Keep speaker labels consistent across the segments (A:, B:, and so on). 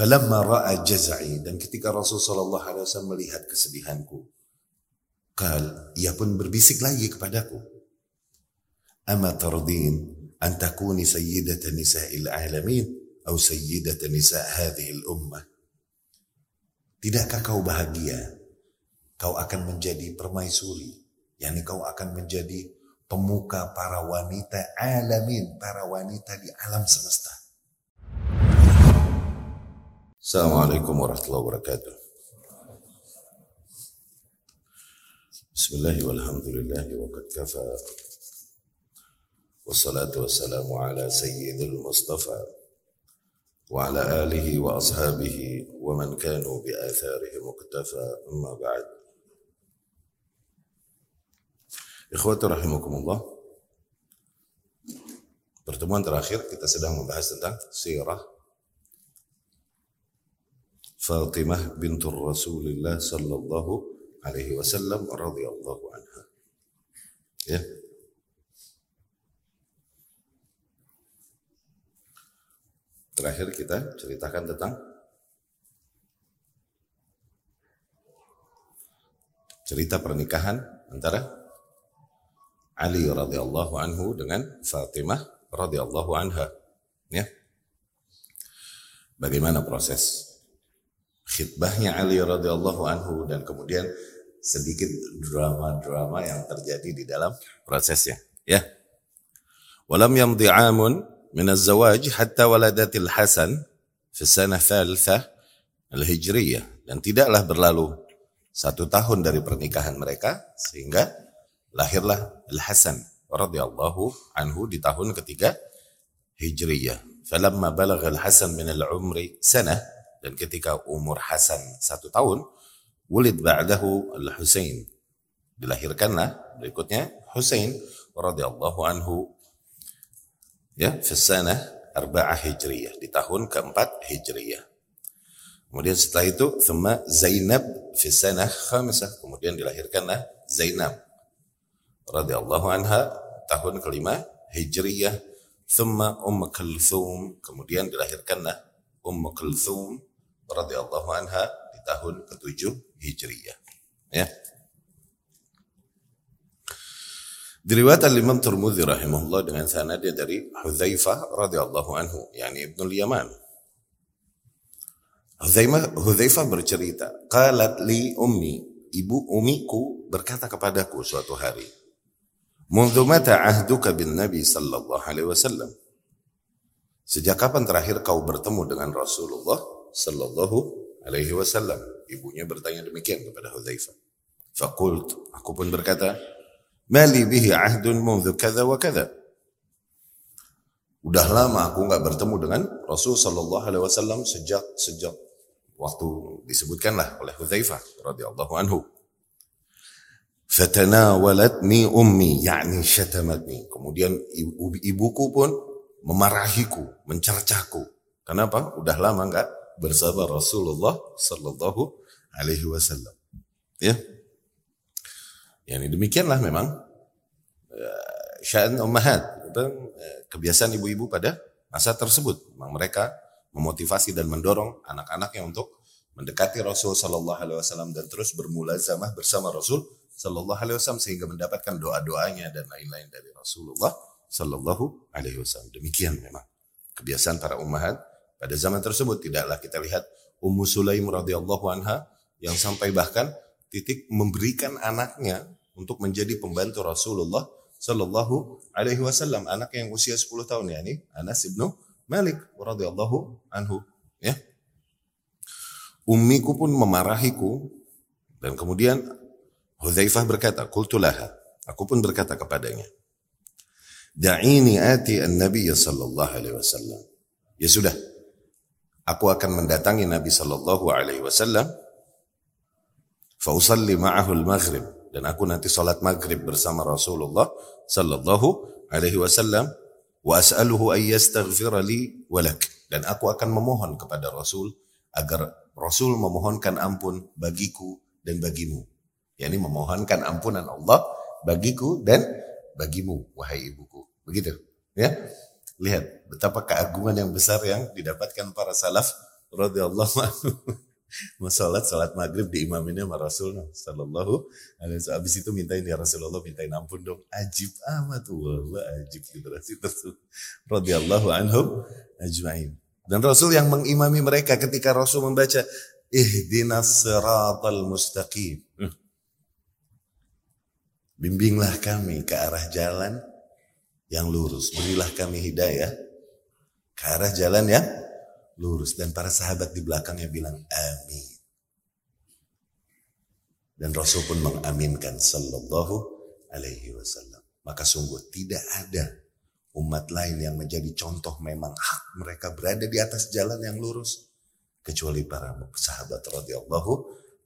A: Falamma ra'a jaz'i dan ketika Rasul sallallahu alaihi wasallam melihat kesedihanku, kal ia pun berbisik lagi kepadaku. Ama tardin an takuni sayyidata nisa'il alamin atau sayyidata nisa' hadhihi al-ummah. Tidakkah kau bahagia? Kau akan menjadi permaisuri, yakni kau akan menjadi pemuka para wanita alamin, para wanita di alam semesta. Assalamualaikum warahmatullahi wabarakatuh. Bismillah walhamdulillah wa qad kafa. Wassalatu wassalamu ala sayyidil mustafa wa ala alihi wa ashabihi wa man kanu bi atharihim muqtafa amma ba'd. Ikhwati rahimakumullah. Pertemuan terakhir kita sedang membahas tentang sirah Fatimah bintur Rasulullah sallallahu alaihi wasallam radhiyallahu anha. Ya. Terakhir kita ceritakan tentang cerita pernikahan antara Ali radhiyallahu anhu dengan Fatimah radhiyallahu anha. Ya. Bagaimana proses khidbahnya Ali radhiyallahu anhu dan kemudian sedikit drama-drama yang terjadi di dalam prosesnya ya walam yamdi amun min az-zawaj hatta waladatil hasan fi sanah thalithah al-hijriyah dan tidaklah berlalu satu tahun dari pernikahan mereka sehingga lahirlah Al-Hasan radhiyallahu anhu di tahun ketiga Hijriyah. Falamma balagha Al-Hasan min al-umri sanah dan ketika umur Hasan satu tahun, wulid ba'dahu al-Husain. Dilahirkanlah berikutnya Husain radhiyallahu anhu ya fi sanah arba'ah hijriyah di tahun keempat hijriyah. Kemudian setelah itu thumma Zainab fi sanah khamisah kemudian dilahirkanlah Zainab radhiyallahu anha tahun kelima hijriyah thumma Umm Kulthum kemudian dilahirkanlah Umm Kulthum radhiyallahu anha di tahun ke-7 Hijriyah. Ya. Diriwayatkan Imam Tirmidzi rahimahullah dengan sanadnya dari Hudzaifah radhiyallahu anhu, yakni Ibnu Yaman. Hudzaifah bercerita, qalat li ummi, ibu umiku berkata kepadaku suatu hari, "Mundu mata ahduka bin Nabi sallallahu alaihi wasallam?" Sejak kapan terakhir kau bertemu dengan Rasulullah sallallahu alaihi wasallam. Ibunya bertanya demikian kepada Hudzaifah. Fakult, aku pun berkata, Mali bihi ahdun mundu kada wa kada. Udah lama aku nggak bertemu dengan Rasul sallallahu alaihi wasallam sejak sejak waktu disebutkanlah oleh Hudzaifah radhiyallahu anhu. Fatanawalatni ummi, yakni syatamatni. Kemudian ibu, ibuku pun memarahiku, mencercaku. Kenapa? Udah lama nggak bersama Rasulullah Sallallahu Alaihi Wasallam. Ya, yang demikianlah memang uh, sya'an ummahat, eh, kebiasaan ibu-ibu pada masa tersebut. Memang mereka memotivasi dan mendorong anak-anaknya untuk mendekati Rasul Sallallahu Alaihi Wasallam dan terus bermulazamah bersama Rasul Sallallahu Alaihi Wasallam sehingga mendapatkan doa-doanya dan lain-lain dari Rasulullah Sallallahu Alaihi Wasallam. Demikian memang kebiasaan para ummahat pada zaman tersebut. Tidaklah kita lihat Ummu Sulaim radhiyallahu anha yang sampai bahkan titik memberikan anaknya untuk menjadi pembantu Rasulullah Shallallahu alaihi wasallam. Anak yang usia 10 tahun ya ini Anas ibnu Malik radhiyallahu anhu ya. Ummiku pun memarahiku. Dan kemudian Hudzaifah berkata qultulaha aku pun berkata kepadanya Da'ini ati an-nabiy sallallahu alaihi wasallam. Ya sudah aku akan mendatangi Nabi Shallallahu Alaihi Wasallam. Fausalli ma'ahu al-maghrib dan aku nanti salat maghrib bersama Rasulullah Sallallahu Alaihi Wasallam. Wa as'aluhu ay yastaghfira li walak dan aku akan memohon kepada Rasul agar Rasul memohonkan ampun bagiku dan bagimu. yakni memohonkan ampunan Allah bagiku dan bagimu wahai ibuku. Begitu, ya. Lihat betapa keagungan yang besar yang didapatkan para salaf radhiyallahu anhu salat salat maghrib di imaminnya sama Rasul Sallallahu alaihi wasallam. Habis itu mintain ya Rasulullah mintain ampun dong. Ajib amat wallah ajib generasi tersebut. Radhiyallahu anhum ajma'in. Dan Rasul yang mengimami mereka ketika Rasul membaca ihdinas siratal mustaqim. Hmm. Bimbinglah kami ke arah jalan yang lurus. Berilah kami hidayah ke arah jalan yang lurus dan para sahabat di belakangnya bilang amin. Dan Rasul pun mengaminkan sallallahu alaihi wasallam. Maka sungguh tidak ada umat lain yang menjadi contoh memang hak mereka berada di atas jalan yang lurus kecuali para sahabat radhiyallahu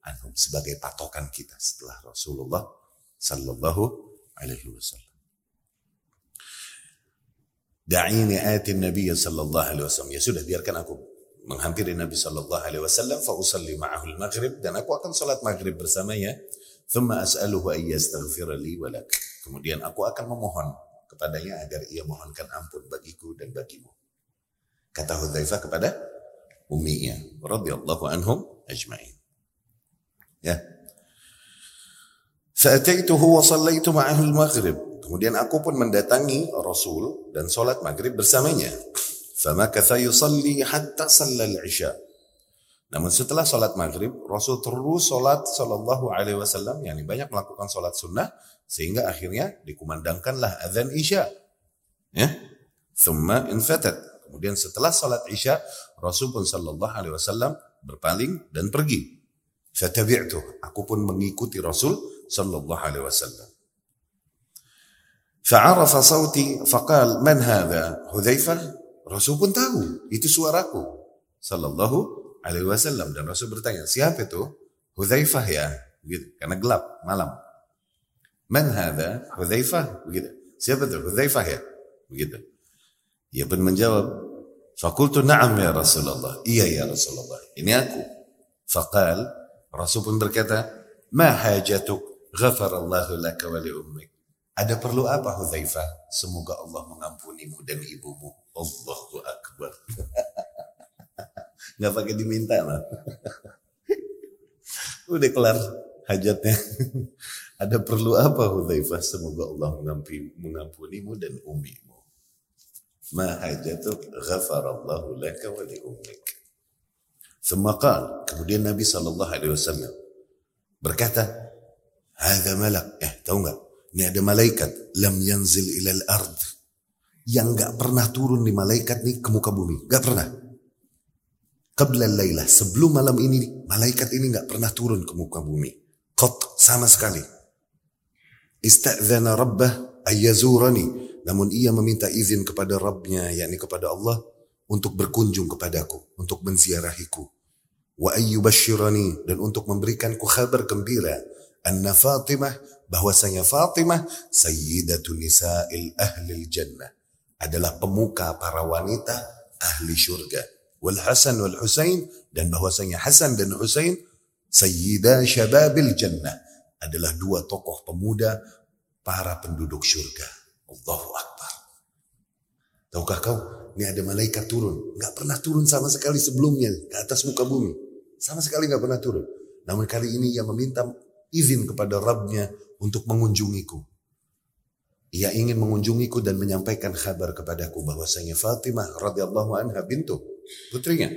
A: anhum sebagai patokan kita setelah Rasulullah sallallahu alaihi wasallam. Da'ini atin Nabi sallallahu alaihi wasallam. Ya sudah biarkan aku menghampiri Nabi sallallahu alaihi wasallam fa usalli ma'ahu al-maghrib dan aku akan salat maghrib bersamanya. Thumma as'aluhu ay yastaghfira li wa lak. Kemudian aku akan memohon kepadanya agar ia mohonkan ampun bagiku dan bagimu. Kata Hudzaifah kepada umminya radhiyallahu anhum ajma'in. Ya. Wa sallaitu ma'ahu al-maghrib. Kemudian aku pun mendatangi Rasul dan sholat maghrib bersamanya. Famakatha yusalli hatta sallal isya. Namun setelah sholat maghrib, Rasul terus sholat sallallahu alaihi wasallam, yang banyak melakukan sholat sunnah, sehingga akhirnya dikumandangkanlah azan isya. Ya. Thumma infatat. Kemudian setelah sholat isya, Rasul pun sallallahu alaihi wasallam berpaling dan pergi. Fatabi'tu. Aku pun mengikuti Rasul sallallahu alaihi wasallam. Fa'arafa sauti faqal man hadha? Hudzaifah Rasul pun tahu itu suaraku sallallahu alaihi wasallam dan Rasul bertanya, "Siapa itu?" Hudzaifah ya, begitu. Karena gelap malam. Man hadha? Hudzaifah, begitu. Siapa itu? Hudzaifah ya, begitu. Ia pun menjawab, "Fakultu na'am ya Rasulullah." Iya ya Rasulullah. Ini aku. Faqal, Rasul pun berkata, "Ma hajatuk? Ghafarallahu laka wa li ummik." Ada perlu apa Hudzaifah? Semoga Allah mengampunimu dan ibumu. Allahu Akbar. Gak pakai diminta lah. Udah kelar hajatnya. Ada perlu apa Hudzaifah? Semoga Allah mengampunimu dan ummimu. Ma hajatuk ghafarallahu laka wa li ummik. Kemudian Nabi SAW berkata, Hada malak. Eh, tahu nggak? Ini ada malaikat lam yanzil ilal ard yang nggak pernah turun di malaikat nih ke muka bumi, nggak pernah. Qabla laylah, sebelum malam ini malaikat ini nggak pernah turun ke muka bumi. Qat sama sekali. Ista'dzana rabbah ayyazurani. Namun ia meminta izin kepada Rabbnya, yakni kepada Allah untuk berkunjung kepadaku, untuk menziarahiku. Wa ayyubashirani dan untuk memberikanku kabar gembira anna Fatimah bahwasanya Fatimah sayyidatu nisa'il ahli jannah adalah pemuka para wanita ahli surga wal Hasan wal Husain dan bahwasanya Hasan dan Husain sayyida syababil jannah adalah dua tokoh pemuda para penduduk surga Allahu Akbar. Tahukah kau ini ada malaikat turun. Nggak pernah turun sama sekali sebelumnya ke atas muka bumi. Sama sekali nggak pernah turun. Namun kali ini ia meminta izin kepada Rabbnya untuk mengunjungiku. Ia ingin mengunjungiku dan menyampaikan kabar kepadaku bahwasanya Fatimah radhiyallahu anha bintu putrinya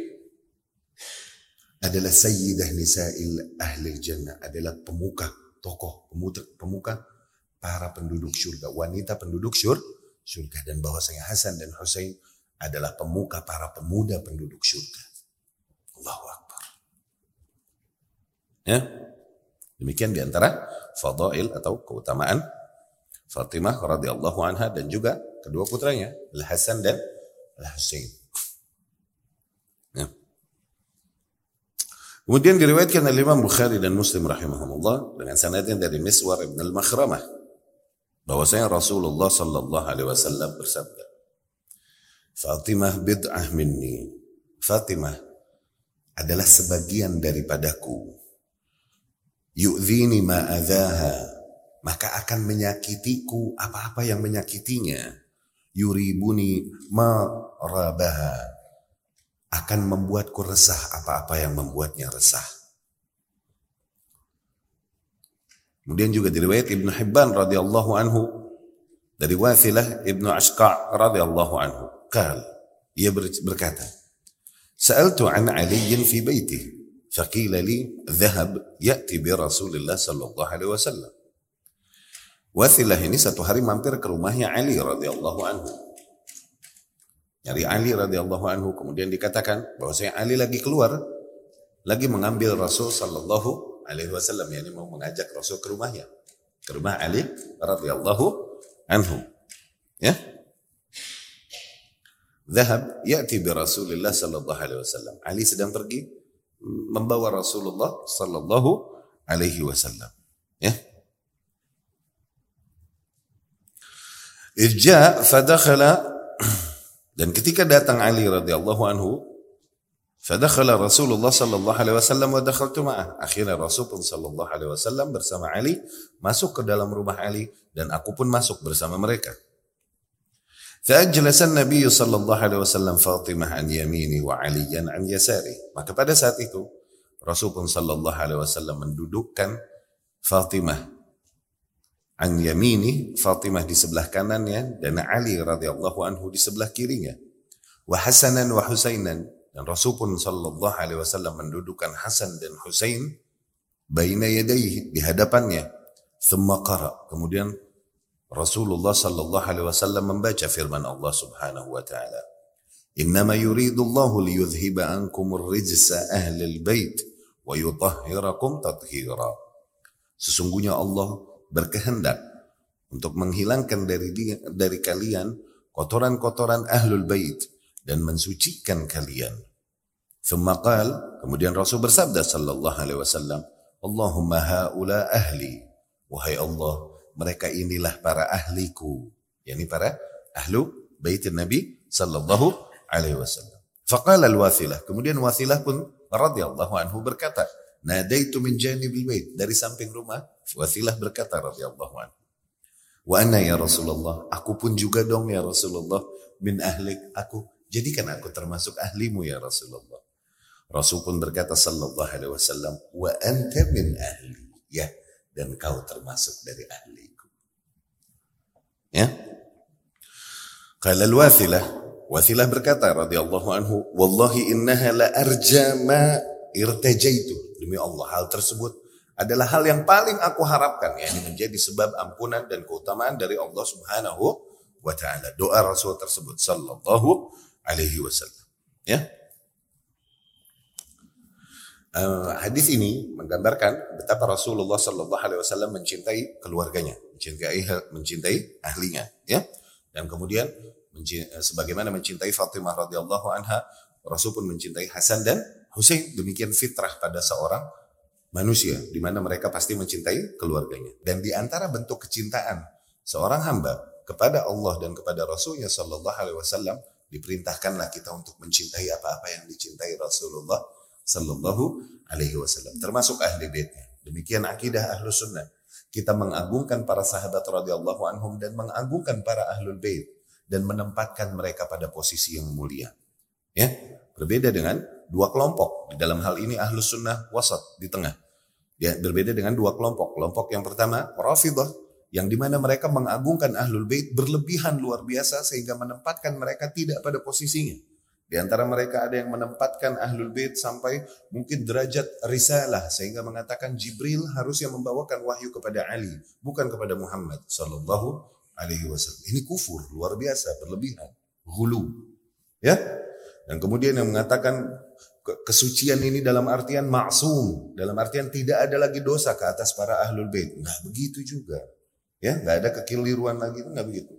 A: adalah sayyidah nisa'il ahli jannah adalah pemuka tokoh pemuka, pemuka para penduduk surga wanita penduduk syur, surga dan bahwasanya Hasan dan Husain adalah pemuka para pemuda penduduk surga Allahu Akbar. Ya? Demikian di antara fadail atau keutamaan Fatimah radhiyallahu anha dan juga kedua putranya Al Hasan dan Al Husain. Ya. Kemudian diriwayatkan oleh Imam Bukhari dan Muslim rahimahumullah dengan sanadnya dari Miswar ibn al-Makhramah bahwasanya Rasulullah sallallahu alaihi wasallam bersabda Fatimah bid'ah minni Fatimah adalah sebagian daripadaku yu'zini ma'adhaha maka akan menyakitiku apa-apa yang menyakitinya. Yuribuni marabaha akan membuatku resah apa-apa yang membuatnya resah. Kemudian juga diriwayat Ibnu Hibban radhiyallahu anhu. Dari Wathilah Ibnu Ashqa' radhiyallahu anhu. Kal, ia berkata, Sa'altu an Ali fi baitih, faqila li dhahab ya'ti bi Rasulillah sallallahu alaihi wasallam. Wathilah ini satu hari mampir ke rumahnya Ali radhiyallahu anhu. Nyari Ali radhiyallahu anhu kemudian dikatakan bahwa saya Ali lagi keluar lagi mengambil Rasul sallallahu alaihi wasallam yakni mau mengajak Rasul ke rumahnya ke rumah Ali radhiyallahu anhu ya Zahab ya'ti bi Rasulillah sallallahu alaihi wasallam. Ali sedang pergi membawa Rasulullah sallallahu alaihi wasallam. Ya. Irja fadakhala dan ketika datang Ali radhiyallahu anhu Fadakhala Rasulullah sallallahu alaihi wasallam wa dakhaltu ma'ah. Akhirnya Rasul pun sallallahu alaihi wasallam bersama Ali masuk ke dalam rumah Ali dan aku pun masuk bersama mereka. Fa'ajlasa Nabi sallallahu alaihi wasallam Fatimah an yamini wa Aliyan an yasari. Maka pada saat itu Rasul pun sallallahu alaihi wasallam mendudukkan Fatimah an yamini, Fatimah di sebelah kanannya dan Ali radhiyallahu anhu di sebelah kirinya. Wa Hasanan wa Husainan dan Rasul pun sallallahu alaihi wasallam mendudukkan Hasan dan Husain baina yadayhi di hadapannya. Thumma qara. Kemudian Rasulullah sallallahu alaihi wasallam membaca firman Allah Subhanahu wa taala. Innama yuridu Allah liyudhhiba ankum ar-rijsa ahli al-bait wa yutahhirakum tathira. Sesungguhnya Allah berkehendak untuk menghilangkan dari dari kalian kotoran-kotoran ahlul bait dan mensucikan kalian. Thumma qal, kemudian Rasul bersabda sallallahu alaihi wasallam, Allahumma haula ahli. Wahai Allah, mereka inilah para ahliku. Yani para ahlu bait Nabi sallallahu alaihi wasallam. Faqala al-wathilah. Kemudian wathilah pun radhiyallahu anhu berkata, Nadaitu min janibil bait. Dari samping rumah, wathilah berkata radhiyallahu anhu. Wa anna ya Rasulullah, aku pun juga dong ya Rasulullah min ahlik. Aku jadikan aku termasuk ahlimu ya Rasulullah. Rasul pun berkata sallallahu alaihi wasallam, "Wa anta min ahli." Ya, dan kau termasuk dari ahliku. Ya. Qala al-Wathilah, Wathilah berkata radhiyallahu anhu, "Wallahi innaha la arja ma irtajaitu." Demi Allah, hal tersebut adalah hal yang paling aku harapkan ya ini menjadi sebab ampunan dan keutamaan dari Allah Subhanahu wa taala. Doa Rasul tersebut sallallahu alaihi wasallam. Ya. Uh, hadis ini menggambarkan betapa Rasulullah Shallallahu Alaihi Wasallam mencintai keluarganya, mencintai mencintai ahlinya, ya. Dan kemudian mencintai, sebagaimana mencintai Fatimah radhiyallahu anha, Rasul pun mencintai Hasan dan Husain. Demikian fitrah pada seorang manusia, di mana mereka pasti mencintai keluarganya. Dan di antara bentuk kecintaan seorang hamba kepada Allah dan kepada Rasulnya Shallallahu Alaihi Wasallam diperintahkanlah kita untuk mencintai apa-apa yang dicintai Rasulullah Sallallahu Alaihi Wasallam, termasuk ahli baitnya. Demikian akidah ahlu sunnah. Kita mengagungkan para sahabat radhiyallahu anhum dan mengagungkan para ahlul bait dan menempatkan mereka pada posisi yang mulia. Ya, berbeda dengan dua kelompok. Di dalam hal ini ahlu sunnah wasat di tengah. Ya, berbeda dengan dua kelompok. Kelompok yang pertama, Rafidah, yang di mana mereka mengagungkan ahlul bait berlebihan luar biasa sehingga menempatkan mereka tidak pada posisinya. Di antara mereka ada yang menempatkan ahlul bait sampai mungkin derajat risalah sehingga mengatakan Jibril harusnya membawakan wahyu kepada Ali bukan kepada Muhammad sallallahu alaihi wasallam. Ini kufur luar biasa berlebihan, hulu. Ya? Dan kemudian yang mengatakan kesucian ini dalam artian maksum, dalam artian tidak ada lagi dosa ke atas para ahlul bait. Enggak begitu juga. Ya, enggak ada kekeliruan lagi, enggak begitu.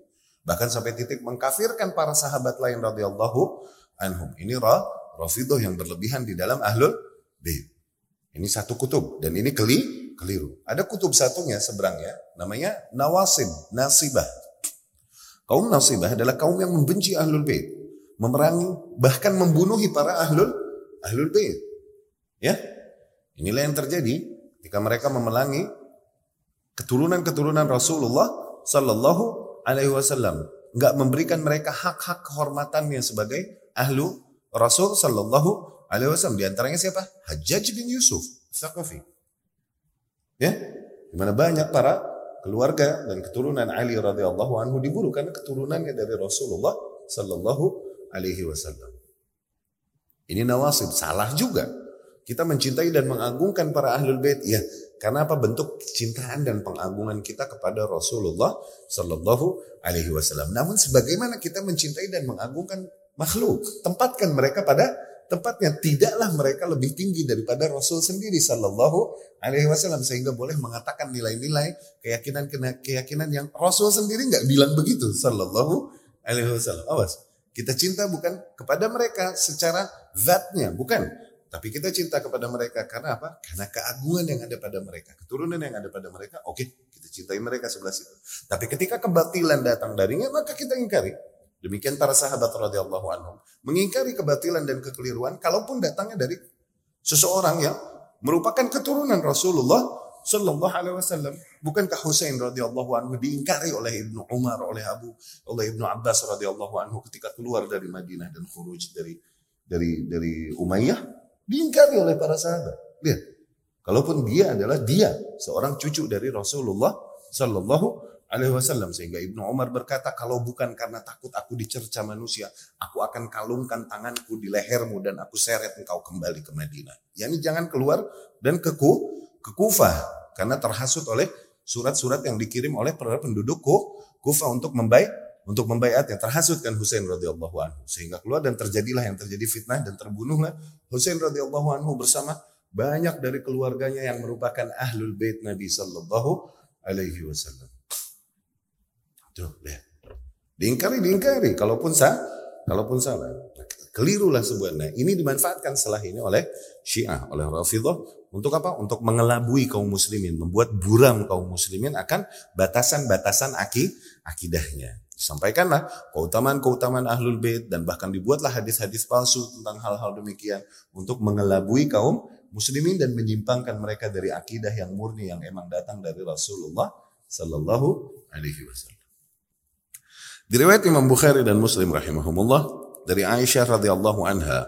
A: Bahkan sampai titik mengkafirkan para sahabat lain radhiyallahu anhum. Ini ra, yang berlebihan di dalam ahlul bait. Ini satu kutub dan ini keli, keliru. Ada kutub satunya seberangnya namanya Nawasib, Nasibah. Kaum Nasibah adalah kaum yang membenci ahlul bait, memerangi bahkan membunuhi para ahlul ahlul bait. Ya. Inilah yang terjadi ketika mereka memelangi keturunan-keturunan Rasulullah sallallahu alaihi wasallam, enggak memberikan mereka hak-hak kehormatannya sebagai ahlu Rasul Sallallahu Alaihi Wasallam. Di antaranya siapa? Hajjaj bin Yusuf, Thaqafi. Ya, di mana banyak para keluarga dan keturunan Ali radhiyallahu anhu dibunuh karena keturunannya dari Rasulullah Sallallahu Alaihi Wasallam. Ini nawasib salah juga. Kita mencintai dan mengagungkan para ahlul bait. Ya, karena apa bentuk cintaan dan pengagungan kita kepada Rasulullah Sallallahu Alaihi Wasallam. Namun sebagaimana kita mencintai dan mengagungkan makhluk, tempatkan mereka pada tempatnya. Tidaklah mereka lebih tinggi daripada Rasul sendiri Sallallahu Alaihi Wasallam sehingga boleh mengatakan nilai-nilai keyakinan keyakinan yang Rasul sendiri nggak bilang begitu Sallallahu Alaihi Wasallam. Awas, kita cinta bukan kepada mereka secara zatnya, bukan tapi kita cinta kepada mereka karena apa? Karena keagungan yang ada pada mereka, keturunan yang ada pada mereka. Oke, okay, kita cintai mereka sebelah situ. Tapi ketika kebatilan datang darinya, maka kita ingkari. Demikian para sahabat radhiyallahu anhum mengingkari kebatilan dan kekeliruan kalaupun datangnya dari seseorang yang merupakan keturunan Rasulullah Sallallahu Alaihi Wasallam. Bukankah Husain radhiyallahu anhu diingkari oleh Ibnu Umar, oleh Abu, oleh Ibnu Abbas radhiyallahu anhu ketika keluar dari Madinah dan khuruj dari dari dari Umayyah? Diingkari oleh para sahabat. Lihat. Kalaupun dia adalah dia, seorang cucu dari Rasulullah Sallallahu Alaihi Wasallam. Sehingga Ibnu Umar berkata kalau bukan karena takut aku dicerca manusia aku akan kalungkan tanganku di lehermu dan aku seret engkau kembali ke Madinah. Yani jangan keluar dan ke ke Kufah karena terhasut oleh surat-surat yang dikirim oleh para penduduk Kufah untuk membaik untuk membaiatnya terhasut kan Husain radhiyallahu anhu. Sehingga keluar dan terjadilah yang terjadi fitnah dan terbunuhlah Husain radhiyallahu anhu bersama banyak dari keluarganya yang merupakan ahlul bait Nabi sallallahu alaihi wasallam. Tuh, lihat. Diingkari, diingkari. Kalaupun sah, kalaupun salah. Kelirulah sebuah. Nah, ini dimanfaatkan setelah ini oleh Syiah, oleh Rafidah untuk apa? Untuk mengelabui kaum muslimin, membuat buram kaum muslimin akan batasan-batasan aki, akidahnya. Sampaikanlah keutamaan-keutamaan ahlul bait dan bahkan dibuatlah hadis-hadis palsu tentang hal-hal demikian untuk mengelabui kaum muslimin dan menyimpangkan mereka dari akidah yang murni yang emang datang dari Rasulullah sallallahu alaihi wasallam. Diriwayat Imam Bukhari dan Muslim rahimahumullah dari Aisyah radhiyallahu anha.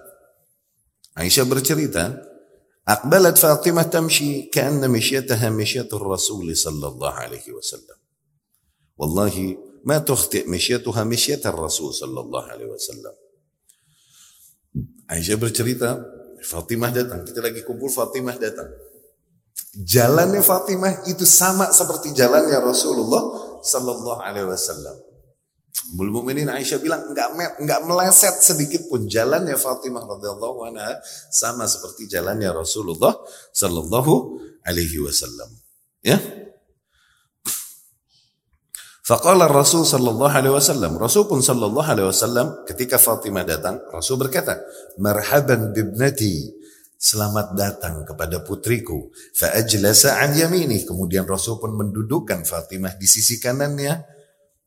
A: Aisyah bercerita, "Aqbalat Fatimah tamshi ka'anna mishyataha mishyatur Rasul sallallahu alaihi wasallam." Wallahi ما تخطئ مشيتها مشية الرسول صلى الله عليه wasallam. Aisyah bercerita, Fatimah datang. Kita lagi kumpul, Fatimah datang. Jalannya Fatimah itu sama seperti jalannya Rasulullah Sallallahu Alaihi Wasallam. Bulu Mukminin Aisyah bilang enggak enggak meleset sedikit pun jalannya Fatimah radhiyallahu anha sama seperti jalannya Rasulullah Sallallahu Alaihi Wasallam. Ya, Faqala Rasul sallallahu alaihi wasallam, Rasul pun sallallahu alaihi wasallam ketika Fatimah datang, Rasul berkata, "Marhaban bibnati." Selamat datang kepada putriku. Fa'ajlasa an yamini. Kemudian Rasul pun mendudukkan Fatimah di sisi kanannya.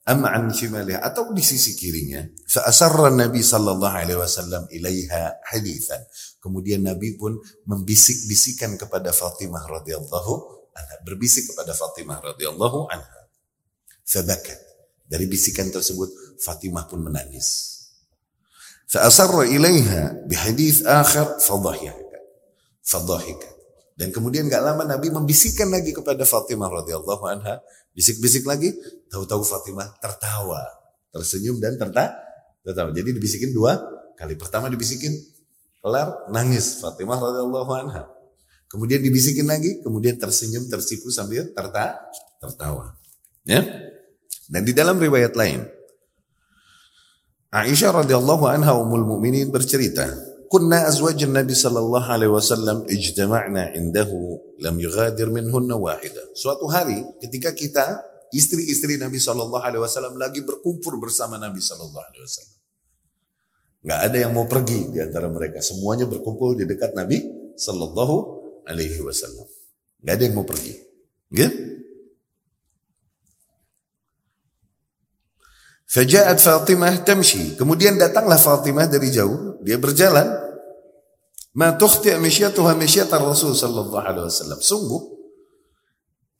A: Am'an shimalih. Atau di sisi kirinya. Fa'asarra Nabi sallallahu alaihi wasallam ilaiha hadithan. Kemudian Nabi pun membisik-bisikan kepada Fatimah radhiyallahu anha. Berbisik kepada Fatimah radhiyallahu anha. Fabakat. Dari bisikan tersebut Fatimah pun menangis. Fa'asarra ilaiha bihadith akhir fadahikat. Fadahikat. Dan kemudian gak lama Nabi membisikkan lagi kepada Fatimah radhiyallahu anha, bisik-bisik lagi, tahu-tahu Fatimah tertawa, tersenyum dan terta tertawa. Jadi dibisikin dua kali. Pertama dibisikin kelar nangis Fatimah radhiyallahu anha. Kemudian dibisikin lagi, kemudian tersenyum tersipu sambil terta tertawa. Ya. Dan di dalam riwayat lain, Aisyah radhiyallahu anha umul mukminin bercerita, "Kunna azwaj Nabi sallallahu alaihi wasallam ijtama'na indahu lam yughadir minhunna wahida." Suatu hari ketika kita istri-istri Nabi sallallahu alaihi wasallam lagi berkumpul bersama Nabi sallallahu alaihi wasallam. Gak ada yang mau pergi di antara mereka. Semuanya berkumpul di dekat Nabi sallallahu alaihi wasallam. Gak ada yang mau pergi. Gitu? Faja'at Fatimah tamshi. Kemudian datanglah Fatimah dari jauh. Dia berjalan. Ma tukhti' misyatuha misyata Rasul sallallahu alaihi wasallam. Sungguh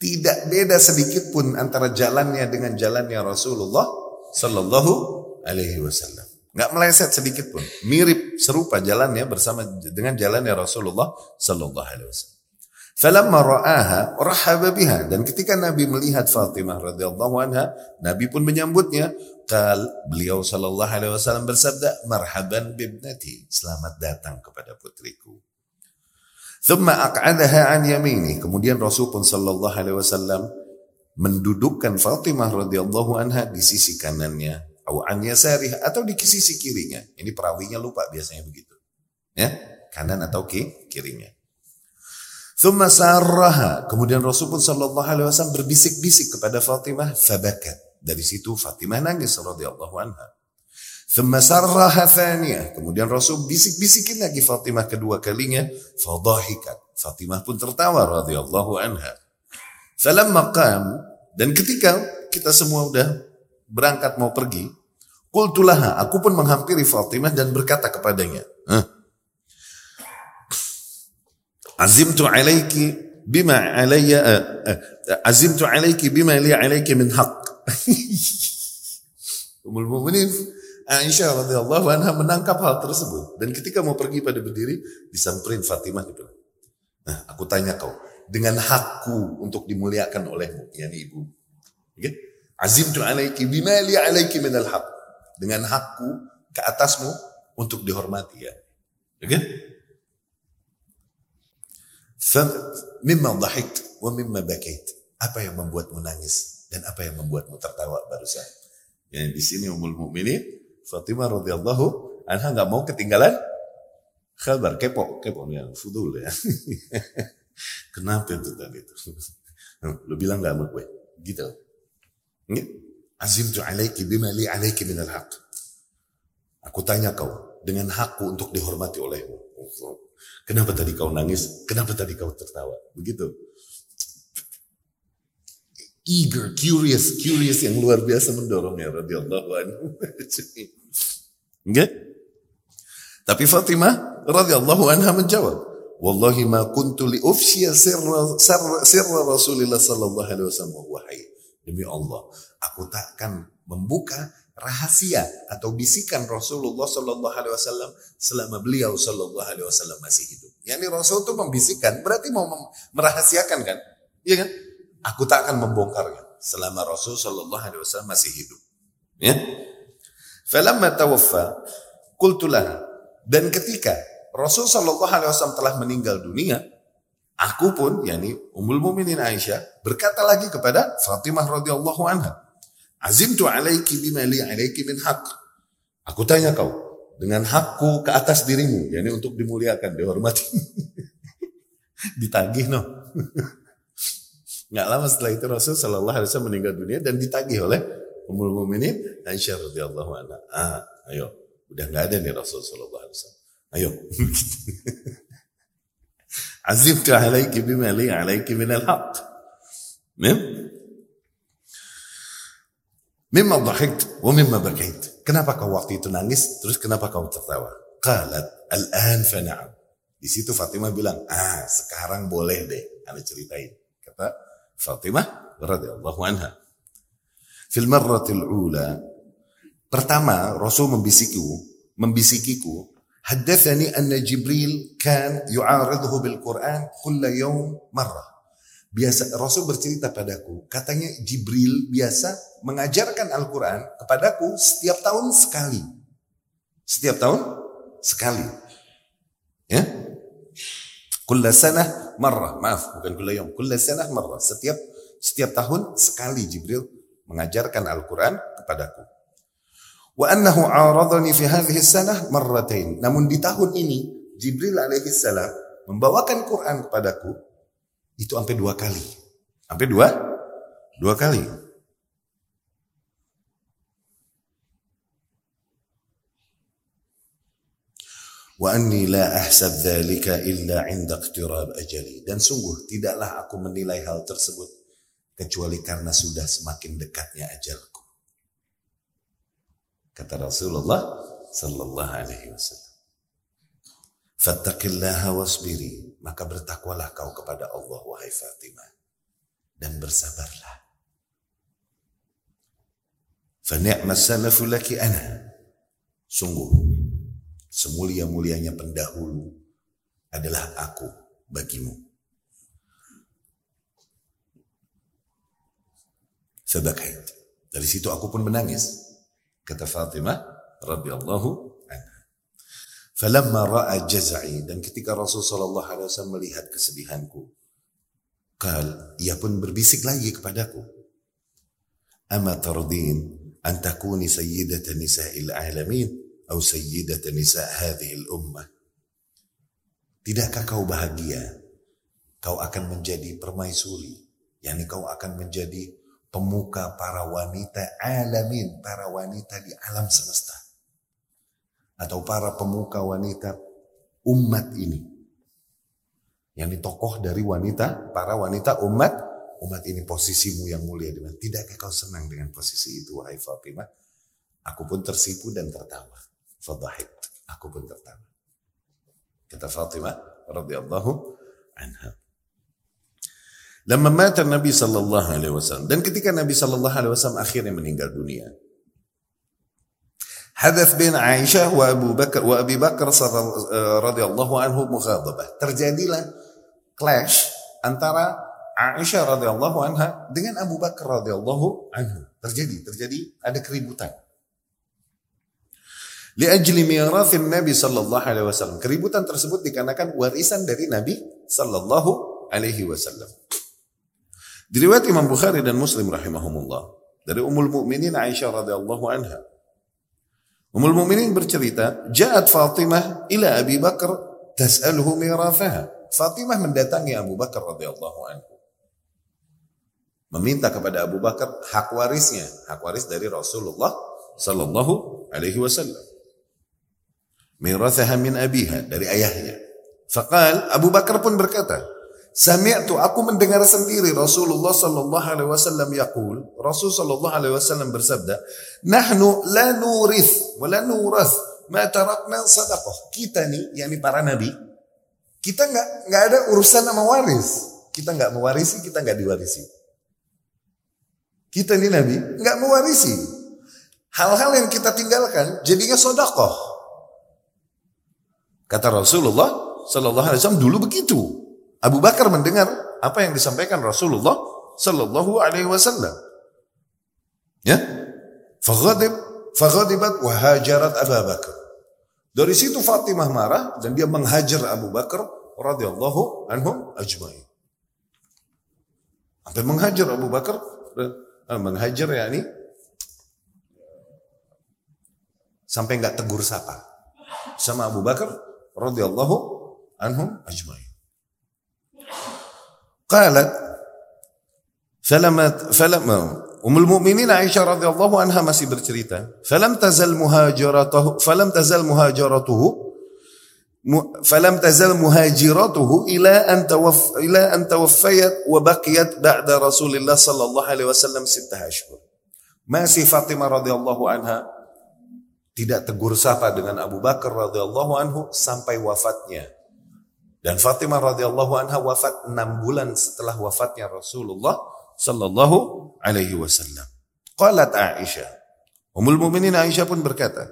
A: tidak beda sedikit pun antara jalannya dengan jalannya Rasulullah sallallahu alaihi wasallam. nggak meleset sedikit pun. Mirip serupa jalannya bersama dengan jalannya Rasulullah sallallahu alaihi wasallam. Falamma ra'aha rahaba biha dan ketika Nabi melihat Fatimah radhiyallahu anha, Nabi pun menyambutnya. Kal beliau sallallahu alaihi wasallam bersabda, "Marhaban bibnati." Selamat datang kepada putriku. Thumma aq'adaha an yamini. Kemudian Rasul pun sallallahu alaihi wasallam mendudukkan Fatimah radhiyallahu anha di sisi kanannya atau an yasarih atau di sisi kirinya. Ini perawinya lupa biasanya begitu. Ya, kanan atau ki kirinya. Thumma sarraha. Kemudian Rasul pun sallallahu alaihi wasallam berbisik-bisik kepada Fatimah, fabakat. Dari situ Fatimah nangis radhiyallahu anha. Thumma sarraha thaniyah. Kemudian Rasul bisik-bisikin lagi Fatimah kedua kalinya, fadahikat. Fatimah pun tertawa radhiyallahu anha. Falamma qam dan ketika kita semua udah berangkat mau pergi, qultulaha, aku pun menghampiri Fatimah dan berkata kepadanya, Hah? Azimtu alaiki bima alayya azimtu alaiki bima li alaiki min haq Ummul Mukminin Aisyah radhiyallahu anha menangkap hal tersebut dan ketika mau pergi pada berdiri disamperin Fatimah gitu. Nah, aku tanya kau, dengan hakku untuk dimuliakan olehmu, yakni ibu. Okay? Azimtu alaiki bima li alaiki min al haq. Dengan hakku ke atasmu untuk dihormati ya. Okay? Mimma dhahik wa mimma bakait. Apa yang membuatmu nangis dan apa yang membuatmu tertawa barusan. Yang di sini Ummul Mukminin Fatimah radhiyallahu anha nggak mau ketinggalan kabar kepo kepo ya fudul ya. Kenapa itu tadi itu? Lu bilang nggak sama gue? Gitu. Azim tu alaiki bima li alaiki minal haq. Aku tanya kau dengan hakku untuk dihormati olehmu. Kenapa tadi kau nangis? Kenapa tadi kau tertawa? Begitu. Eager, curious, curious yang luar biasa mendorong ya radhiyallahu anhu. Enggak? Tapi Fatimah radhiyallahu anha menjawab, "Wallahi ma kuntu li ufshiya sirra, sirra, sirra Rasulillah sallallahu alaihi wasallam wahai." Demi Allah, aku takkan membuka rahasia atau bisikan Rasulullah Shallallahu Alaihi Wasallam selama beliau Shallallahu Alaihi Wasallam masih hidup. Yani Rasul itu membisikkan, berarti mau merahasiakan kan? Iya kan? Aku tak akan membongkarnya selama Rasul Shallallahu Alaihi Wasallam masih hidup. Ya. Falamma tawaffa kultulah dan ketika Rasul Shallallahu Alaihi Wasallam telah meninggal dunia, aku pun, yakni Ummul Mukminin Aisyah berkata lagi kepada Fatimah radhiyallahu anha, Azimtu alaiki bima li alaiki min haq. Aku tanya kau, dengan hakku ke atas dirimu, yakni untuk dimuliakan, dihormati. ditagih no. Nggak lama setelah itu Rasul Shallallahu Alaihi Wasallam meninggal dunia dan ditagih oleh Ummul Mukminin Aisyah radhiyallahu anha. Ah, ayo, udah nggak ada nih Rasul Shallallahu Alaihi Wasallam. Ayo. Azimtu alaiki bima li alaiki min al-haq. Mimma dhahikt wa mimma bakait. Kenapa kau waktu itu nangis? Terus kenapa kau tertawa? Qalat al-an fa na'am. Di situ Fatimah bilang, ah sekarang boleh deh. Anda ceritain. Kata Fatimah radhiyallahu anha. Fil marratil ula. Pertama Rasul membisikiku, membisikiku, haddathani anna Jibril kan yu'aridhu bil Quran kulla yawm marrah biasa Rasul bercerita padaku, katanya Jibril biasa mengajarkan Al-Quran kepadaku setiap tahun sekali. Setiap tahun sekali. Ya. Kulla sanah marrah. Maaf, bukan kulla yom. Kulla sanah marrah. Setiap setiap tahun sekali Jibril mengajarkan Al-Quran kepadaku. Wa annahu aradani fi hadhihi sanah marratain. Namun di tahun ini Jibril alaihi salam membawakan Quran kepadaku itu sampai dua kali. Sampai dua? Dua kali. Wa anni la ahsab dhalika illa inda iqtirab. Dan sungguh tidaklah aku menilai hal tersebut kecuali karena sudah semakin dekatnya ajalku. Kata Rasulullah sallallahu alaihi wasallam. Fattaqillaha wasbiri. Maka bertakwalah kau kepada Allah wahai Fatimah. Dan bersabarlah. Fani'ma salafu laki ana. Sungguh, semulia-mulianya pendahulu adalah aku bagimu. Sedekah Dari situ aku pun menangis. Kata Fatimah radhiyallahu. Falamma ra'a jaz'i dan ketika Rasul sallallahu alaihi wasallam melihat kesedihanku, kal ia pun berbisik lagi kepadaku. Ama tardin an takuni sayyidata nisa'il alamin atau sayyidata nisa' hadhihi al-ummah. Tidakkah kau bahagia? Kau akan menjadi permaisuri, yakni kau akan menjadi pemuka para wanita alamin, para wanita di alam semesta. Atau para pemuka wanita umat ini. Yang ditokoh dari wanita, para wanita umat, umat ini posisimu yang mulia. Dengan tidakkah kau senang dengan posisi itu, wahai Fatimah? Aku pun tersipu dan tertawa. Fadahik. Aku pun tertawa. Kata Fatimah radhiyallahu anha. Lama mata Nabi Sallallahu Alaihi Wasallam dan ketika Nabi Sallallahu Alaihi Wasallam akhirnya meninggal dunia, Hadath bin Aisyah wa Abu Bakar wa Abi Bakar radhiyallahu anhu mughadabah. Terjadilah clash antara Aisyah radhiyallahu anha dengan Abu Bakar radhiyallahu anhu. Terjadi, terjadi ada keributan. Liajli mirathin Nabi sallallahu alaihi wasallam. Keributan tersebut dikarenakan warisan dari Nabi sallallahu alaihi wasallam. Diriwayat Imam Bukhari dan Muslim rahimahumullah dari Ummul Mukminin Aisyah radhiyallahu anha. Ummul Mukminin bercerita, "Ja'at Fatimah ila Abi Bakar tas'aluhu mirathaha." Fatimah mendatangi Abu Bakar radhiyallahu anhu. Meminta kepada Abu Bakar hak warisnya, hak waris dari Rasulullah sallallahu alaihi wasallam. Mirathaha min abiha dari ayahnya. Faqal Abu Bakar pun berkata, Sami'tu aku mendengar sendiri Rasulullah sallallahu alaihi wasallam yaqul Rasul sallallahu alaihi wasallam bersabda nahnu la nurith wa la nurath ma tarakna sadaqah. Kita nih yakni para nabi kita nggak nggak ada urusan sama waris. Kita nggak mewarisi kita nggak diwarisi. Kita nih nabi nggak mewarisi. Hal-hal yang kita tinggalkan jadinya sodakoh kata Rasulullah sallallahu alaihi wasallam dulu begitu Abu Bakar mendengar apa yang disampaikan Rasulullah Sallallahu Alaihi Wasallam. Ya, faghadib, faghadibat wahajarat Abu Bakar. Dari situ Fatimah marah dan dia menghajar Abu Bakar radhiyallahu anhum ajma'in. Sampai menghajar Abu Bakar, eh, menghajar ya ini sampai nggak tegur sapa sama Abu Bakar radhiyallahu anhum ajma'in. قالت فلما فلما أم المؤمنين عائشة رضي الله عنها ما سي سيبرتريتا فلم تزل مهاجرته فلم تزل مهاجرته فلم تزل مهاجرته إلى أن توف إلى أن توفيت وبقيت بعد رسول الله صلى الله عليه وسلم ستة أشهر. ما سي فاطمة رضي الله عنها tidak tegur sapa dengan Abu Bakar radhiyallahu anhu sampai wafatnya. Dan Fatimah radhiyallahu anha wafat enam bulan setelah wafatnya Rasulullah sallallahu alaihi wasallam. Qalat Aisyah. Ummul Mukminin Aisyah pun berkata,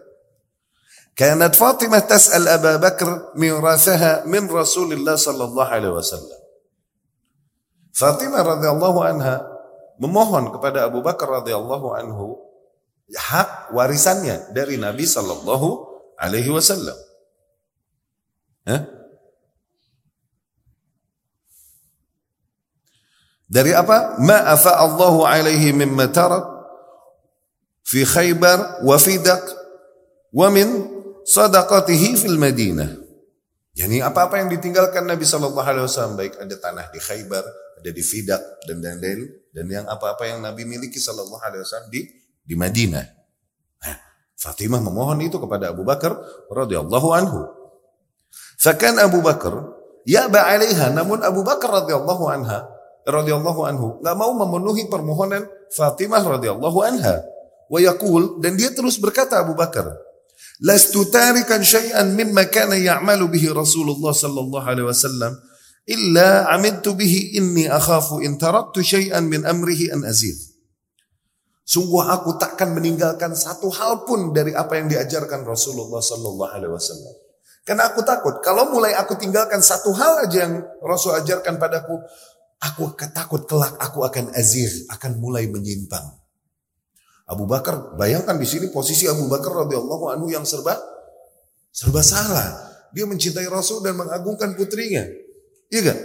A: "Kanat Fatimah tas'al Abu Bakar mirathaha min Rasulillah sallallahu alaihi wasallam." Fatimah radhiyallahu anha memohon kepada Abu Bakar radhiyallahu anhu hak warisannya dari Nabi sallallahu alaihi wasallam. Eh? Dari apa? Ma afa Allahu alaihi mimma tarak fi Khaybar wa Fidak wa min sadaqatihi fil Madinah. Apa-apa yang ditinggalkan Nabi Shallallahu Alaihi Wasallam baik ada tanah di Khaybar, ada di Fidak dan lain-lain dan yang apa-apa yang Nabi miliki Shallallahu Alaihi Wasallam di di Madinah. Nah, Fatimah memohon itu kepada Abu Bakar radhiyallahu anhu. Fakan Abu Bakar ya ba'alaiha namun Abu Bakar radhiyallahu anha radhiyallahu anhu nggak mau memenuhi permohonan Fatimah radhiyallahu anha. Wa yaqul dan dia terus berkata Abu Bakar, "Lastu tarikan syai'an mimma kana ya'malu bihi Rasulullah sallallahu alaihi wasallam illa amidtu bihi inni akhafu in taraktu syai'an min amrihi an azid." Sungguh aku takkan meninggalkan satu hal pun dari apa yang diajarkan Rasulullah Sallallahu Alaihi Wasallam. Karena aku takut kalau mulai aku tinggalkan satu hal aja yang Rasul ajarkan padaku, aku takut kelak aku akan azir, akan mulai menyimpang. Abu Bakar, bayangkan di sini posisi Abu Bakar radhiyallahu anhu yang serba serba salah. Dia mencintai Rasul dan mengagungkan putrinya. Iya gak?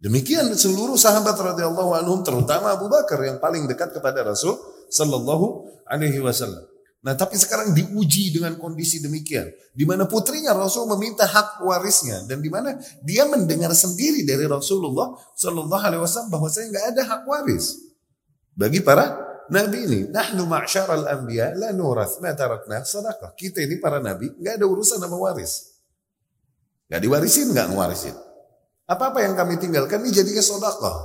A: Demikian seluruh sahabat radhiyallahu anhum terutama Abu Bakar yang paling dekat kepada Rasul sallallahu alaihi wasallam. Nah, tapi sekarang diuji dengan kondisi demikian, di mana putrinya Rasul meminta hak warisnya dan di mana dia mendengar sendiri dari Rasulullah sallallahu alaihi wasallam bahwa saya nggak ada hak waris. Bagi para nabi ini, nahnu ma'syaral anbiya la nurath ma sadaqah. Kita ini para nabi nggak ada urusan sama waris. Nggak diwarisin, nggak ngewarisin. Apa-apa yang kami tinggalkan ini jadinya sodakoh.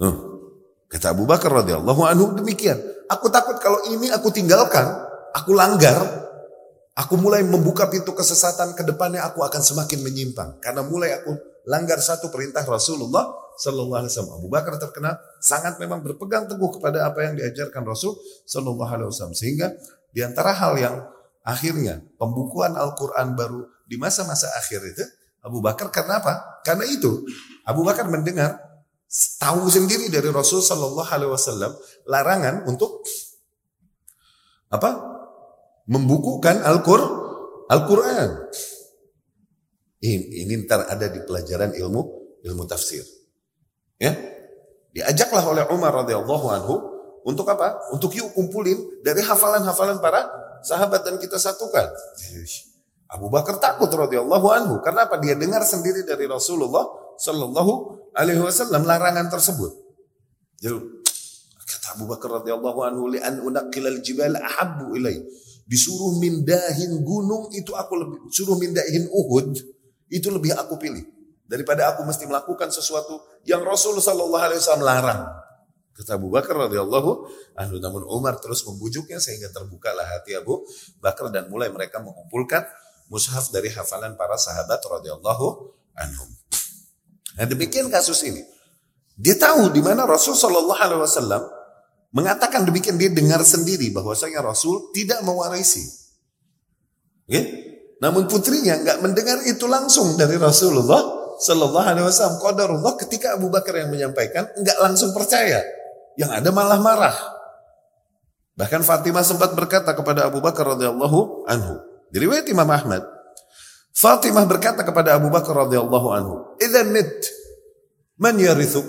A: Huh. Kata Abu Bakar radhiyallahu anhu demikian. Aku takut kalau ini aku tinggalkan, aku langgar, aku mulai membuka pintu kesesatan ke depannya aku akan semakin menyimpang. Karena mulai aku langgar satu perintah Rasulullah Sallallahu Alaihi Wasallam. Abu Bakar terkenal sangat memang berpegang teguh kepada apa yang diajarkan Rasul Sallallahu Alaihi Wasallam. Sehingga di antara hal yang akhirnya pembukuan Al-Quran baru di masa-masa akhir itu Abu Bakar karena apa? Karena itu Abu Bakar mendengar tahu sendiri dari Rasul Shallallahu Alaihi Wasallam larangan untuk apa? Membukukan Al-Qur'an. Al ini, ini ntar ada di pelajaran ilmu ilmu tafsir. Ya, diajaklah oleh Umar radhiyallahu anhu untuk apa? Untuk yuk kumpulin dari hafalan-hafalan para sahabat dan kita satukan. Abu Bakar takut radhiyallahu anhu karena apa? Dia dengar sendiri dari Rasulullah Shallallahu alaihi wasallam larangan tersebut. Jadi kata Abu Bakar radhiyallahu anhu li an unaqqilal jibal ahabbu ilai. Disuruh mindahin gunung itu aku lebih suruh mindahin Uhud itu lebih aku pilih daripada aku mesti melakukan sesuatu yang Rasul sallallahu alaihi wasallam larang. Kata Abu Bakar radhiyallahu anhu namun Umar terus membujuknya sehingga terbukalah hati Abu Bakar dan mulai mereka mengumpulkan mushaf dari hafalan para sahabat radhiyallahu anhum. Nah demikian kasus ini. Dia tahu di mana Rasul Shallallahu Alaihi Wasallam mengatakan demikian dia dengar sendiri bahwasanya Rasul tidak mewarisi. Okay? Namun putrinya nggak mendengar itu langsung dari Rasulullah Shallallahu Alaihi Wasallam. Qadarullah ketika Abu Bakar yang menyampaikan nggak langsung percaya, yang ada malah marah. Bahkan Fatimah sempat berkata kepada Abu Bakar radhiyallahu anhu, Diriwayat Imam Ahmad, Fatimah berkata kepada Abu Bakar radhiyallahu anhu, "Idza mit man yarithuk?"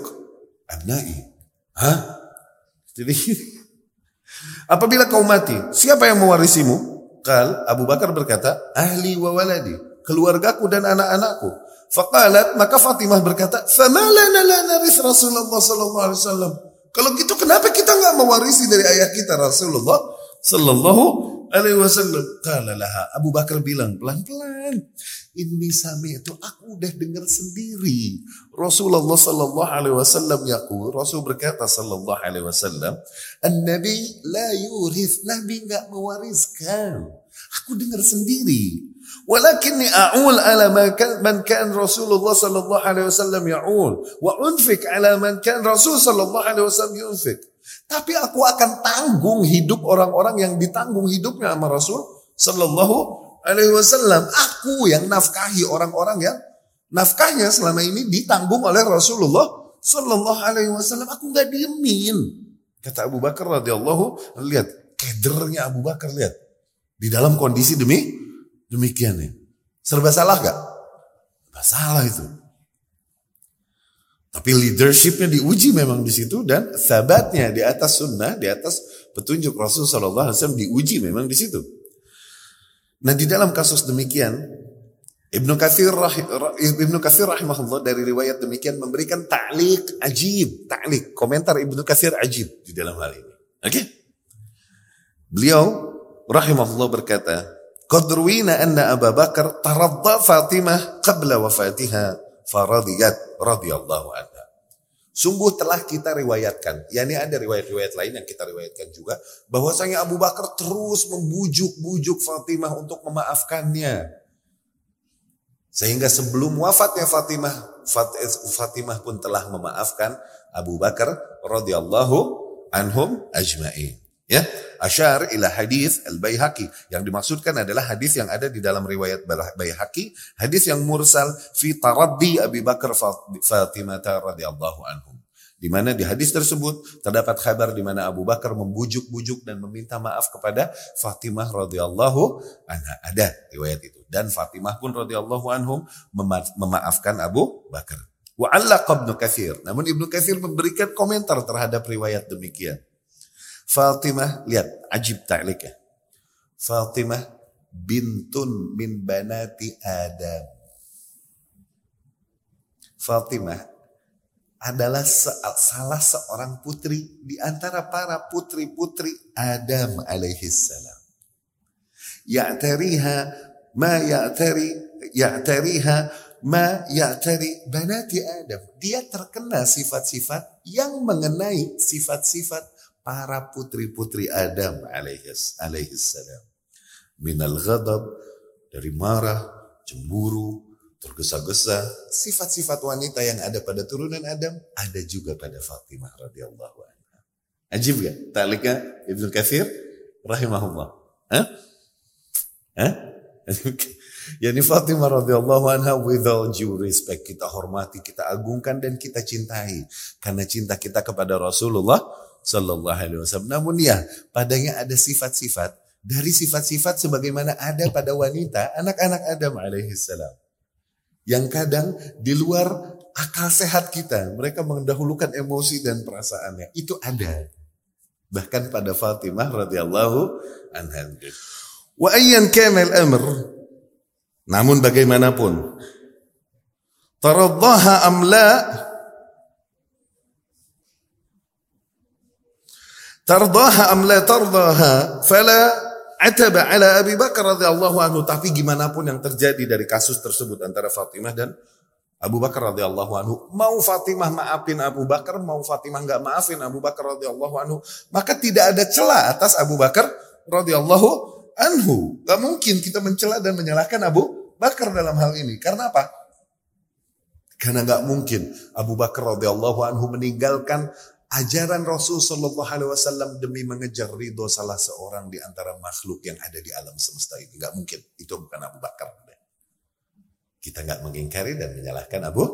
A: Abnai. Hah? Jadi apabila kau mati, siapa yang mewarisimu? Kal Abu Bakar berkata, "Ahli wa waladi." Keluargaku dan anak-anakku. Faqalat maka Fatimah berkata, "Fama lana la naris Rasulullah sallallahu alaihi wasallam." Kalau gitu kenapa kita nggak mewarisi dari ayah kita Rasulullah sallallahu alaihi wasallam. Kala laha. Abu Bakar bilang pelan-pelan. Ini sami itu aku udah dengar sendiri. Rasulullah sallallahu alaihi wasallam yaqul, Rasul berkata sallallahu alaihi wasallam, "An-nabi la yurith." Nabi enggak mewariskan. Aku dengar sendiri. Walakinni a'ul ala man kan Rasulullah sallallahu alaihi wasallam ya'ul wa unfik ala man kan Rasul sallallahu alaihi wasallam yunfik. Tapi aku akan tanggung hidup orang-orang yang ditanggung hidupnya sama Rasul Sallallahu Alaihi Wasallam. Aku yang nafkahi orang-orang yang nafkahnya selama ini ditanggung oleh Rasulullah Sallallahu Alaihi Wasallam. Aku nggak diemin. Kata Abu Bakar radhiyallahu lihat kedernya Abu Bakar lihat di dalam kondisi demi demikian ya. Serba salah gak? Serba salah itu. Tapi leadershipnya diuji memang di situ dan sabatnya di atas sunnah, di atas petunjuk Rasul Shallallahu Alaihi Wasallam diuji memang di situ. Nah di dalam kasus demikian Ibnu Katsir Ibnu Katsir rahimahullah dari riwayat demikian memberikan ta'liq ajib, ta'liq komentar Ibnu Katsir ajib di dalam hal ini. Oke? Okay? Beliau rahimahullah berkata, "Qad anna Abu Bakar taradda Fatimah qabla wafatiha faradiyat radhiyallahu anha. Sungguh telah kita riwayatkan, yakni ada riwayat-riwayat lain yang kita riwayatkan juga, bahwasanya Abu Bakar terus membujuk-bujuk Fatimah untuk memaafkannya. Sehingga sebelum wafatnya Fatimah, Fatimah pun telah memaafkan Abu Bakar radhiyallahu anhum ajma'in. Ya, asyar ila hadis al-Baihaqi. Yang dimaksudkan adalah hadis yang ada di dalam riwayat Baihaqi, hadis yang mursal fi taraddi Abi Bakar Fatimah radhiyallahu anhum. Di mana di hadis tersebut terdapat kabar di mana Abu Bakar membujuk-bujuk dan meminta maaf kepada Fatimah radhiyallahu anha. Ada riwayat itu. Dan Fatimah pun radhiyallahu anhum mema memaafkan Abu Bakar. Wa allaqa Ibnu Katsir. Namun Ibnu Katsir memberikan komentar terhadap riwayat demikian. Fatimah, lihat ajib ta'likah. Fatimah bintun min banati Adam. Fatimah adalah salah seorang putri di antara para putri-putri Adam alaihissalam. Ya'tariha ma ya'tari ya'tariha ma ya'tari banati Adam. Dia terkena sifat-sifat yang mengenai sifat-sifat para putri-putri Adam alaihis alaihissalam. Minal ghadab dari marah, cemburu, tergesa-gesa, sifat-sifat wanita yang ada pada turunan Adam ada juga pada Fatimah radhiyallahu anha. Ajib gak? Ta'lika Ibnu Katsir rahimahullah. Hah? Hah? Yani Fatimah radhiyallahu anha with all due respect kita hormati, kita agungkan dan kita cintai karena cinta kita kepada Rasulullah sallallahu alaihi wasallam. Namun ya, padanya ada sifat-sifat dari sifat-sifat sebagaimana ada pada wanita anak-anak Adam alaihi salam yang kadang di luar akal sehat kita. Mereka mendahulukan emosi dan perasaannya. Itu ada. Bahkan pada Fatimah radhiyallahu anha. Wa ayyan kana al-amr namun bagaimanapun taraddaha am tardaha am la tardaha fala ataba ala Abi Bakar radhiyallahu anhu. Tapi gimana pun yang terjadi dari kasus tersebut antara Fatimah dan Abu Bakar radhiyallahu anhu. Mau Fatimah maafin Abu Bakar, mau Fatimah nggak maafin Abu Bakar radhiyallahu anhu, maka tidak ada celah atas Abu Bakar radhiyallahu anhu. Gak mungkin kita mencela dan menyalahkan Abu Bakar dalam hal ini. Karena apa? Karena nggak mungkin Abu Bakar radhiyallahu anhu meninggalkan ajaran Rasul Shallallahu Alaihi Wasallam demi mengejar ridho salah seorang di antara makhluk yang ada di alam semesta ini. Gak mungkin. Itu bukan Abu Bakar. Kita nggak mengingkari dan menyalahkan Abu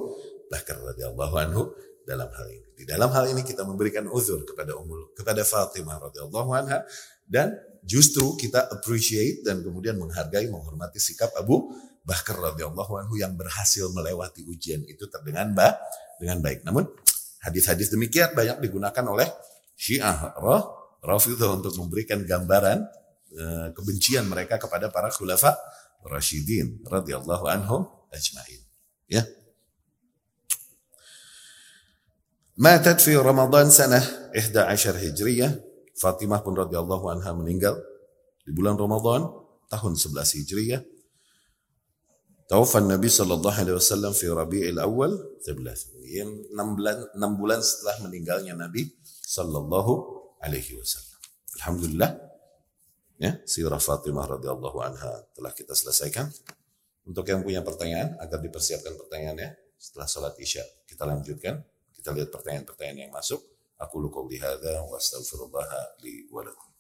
A: Bakar radhiyallahu anhu dalam hal ini. Di dalam hal ini kita memberikan uzur kepada Ummul kepada Fatimah radhiyallahu anha dan justru kita appreciate dan kemudian menghargai menghormati sikap Abu Bakar radhiyallahu anhu yang berhasil melewati ujian itu terdengan bah dengan baik. Namun Hadis-hadis demikian banyak digunakan oleh Syiah roh Rafidah untuk memberikan gambaran uh, kebencian mereka kepada para khulafa Rashidin radhiyallahu anhum ajmain. Ya. Matat fi Ramadan sanah 11 Hijriyah. Fatimah pun radhiyallahu anha meninggal di bulan Ramadan tahun 11 Hijriyah. Taufan Nabi sallallahu alaihi wasallam fi Rabiul Awal 11 yang 6 bulan, 6 bulan setelah meninggalnya Nabi Sallallahu Alaihi Wasallam. Alhamdulillah, ya, sirah Fatimah radhiyallahu anha telah kita selesaikan. Untuk yang punya pertanyaan, agar dipersiapkan pertanyaannya setelah sholat isya. Kita lanjutkan, kita lihat pertanyaan-pertanyaan yang masuk. Aku luka hadza wa astaghfirullah li wa lakum.